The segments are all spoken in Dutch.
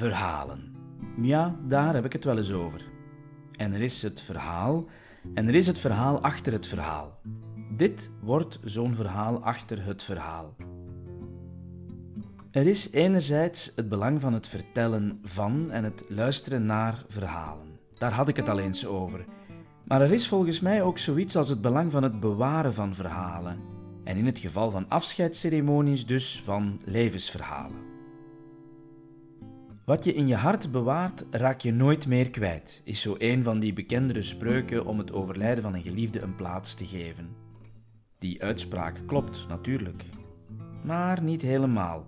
verhalen. Ja, daar heb ik het wel eens over. En er is het verhaal en er is het verhaal achter het verhaal. Dit wordt zo'n verhaal achter het verhaal. Er is enerzijds het belang van het vertellen van en het luisteren naar verhalen. Daar had ik het al eens over. Maar er is volgens mij ook zoiets als het belang van het bewaren van verhalen. En in het geval van afscheidsceremonies dus van levensverhalen. Wat je in je hart bewaart, raak je nooit meer kwijt, is zo een van die bekendere spreuken om het overlijden van een geliefde een plaats te geven. Die uitspraak klopt natuurlijk, maar niet helemaal,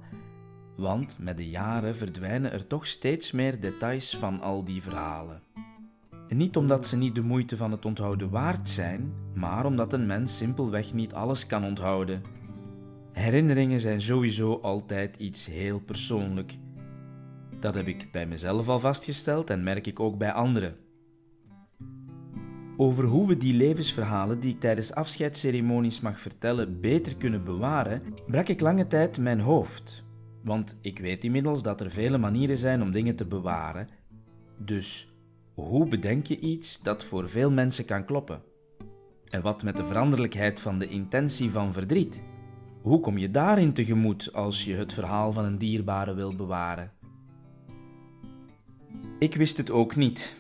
want met de jaren verdwijnen er toch steeds meer details van al die verhalen. En niet omdat ze niet de moeite van het onthouden waard zijn, maar omdat een mens simpelweg niet alles kan onthouden. Herinneringen zijn sowieso altijd iets heel persoonlijk dat heb ik bij mezelf al vastgesteld en merk ik ook bij anderen. Over hoe we die levensverhalen die ik tijdens afscheidsceremonies mag vertellen beter kunnen bewaren, brak ik lange tijd mijn hoofd. Want ik weet inmiddels dat er vele manieren zijn om dingen te bewaren. Dus hoe bedenk je iets dat voor veel mensen kan kloppen? En wat met de veranderlijkheid van de intentie van verdriet? Hoe kom je daarin tegemoet als je het verhaal van een dierbare wil bewaren? Ik wist het ook niet.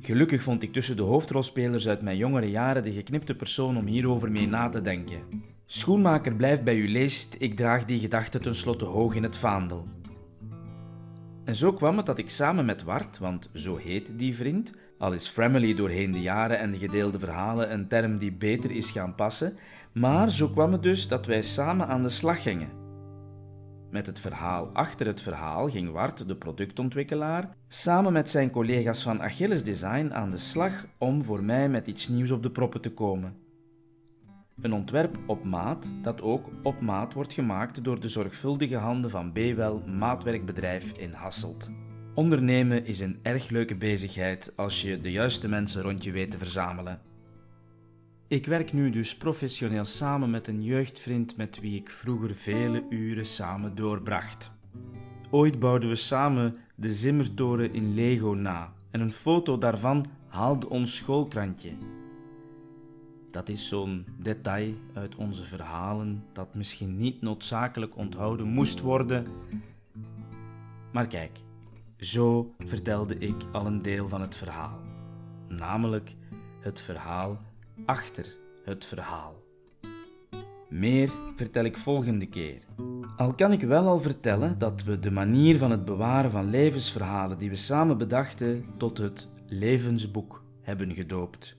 Gelukkig vond ik tussen de hoofdrolspelers uit mijn jongere jaren de geknipte persoon om hierover mee na te denken. Schoenmaker blijft bij u leest, ik draag die gedachte tenslotte hoog in het vaandel. En zo kwam het dat ik samen met Wart, want zo heet die vriend, al is family doorheen de jaren en de gedeelde verhalen een term die beter is gaan passen, maar zo kwam het dus dat wij samen aan de slag gingen. Met het verhaal achter het verhaal ging Wart, de productontwikkelaar, samen met zijn collega's van Achilles Design aan de slag om voor mij met iets nieuws op de proppen te komen. Een ontwerp op maat dat ook op maat wordt gemaakt door de zorgvuldige handen van B-Wel Maatwerkbedrijf in Hasselt. Ondernemen is een erg leuke bezigheid als je de juiste mensen rond je weet te verzamelen. Ik werk nu dus professioneel samen met een jeugdvriend met wie ik vroeger vele uren samen doorbracht. Ooit bouwden we samen de Zimmertoren in Lego na en een foto daarvan haalde ons schoolkrantje. Dat is zo'n detail uit onze verhalen dat misschien niet noodzakelijk onthouden moest worden. Maar kijk, zo vertelde ik al een deel van het verhaal, namelijk het verhaal achter het verhaal. Meer vertel ik volgende keer. Al kan ik wel al vertellen dat we de manier van het bewaren van levensverhalen die we samen bedachten tot het levensboek hebben gedoopt.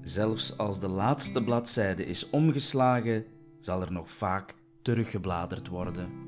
Zelfs als de laatste bladzijde is omgeslagen, zal er nog vaak teruggebladerd worden.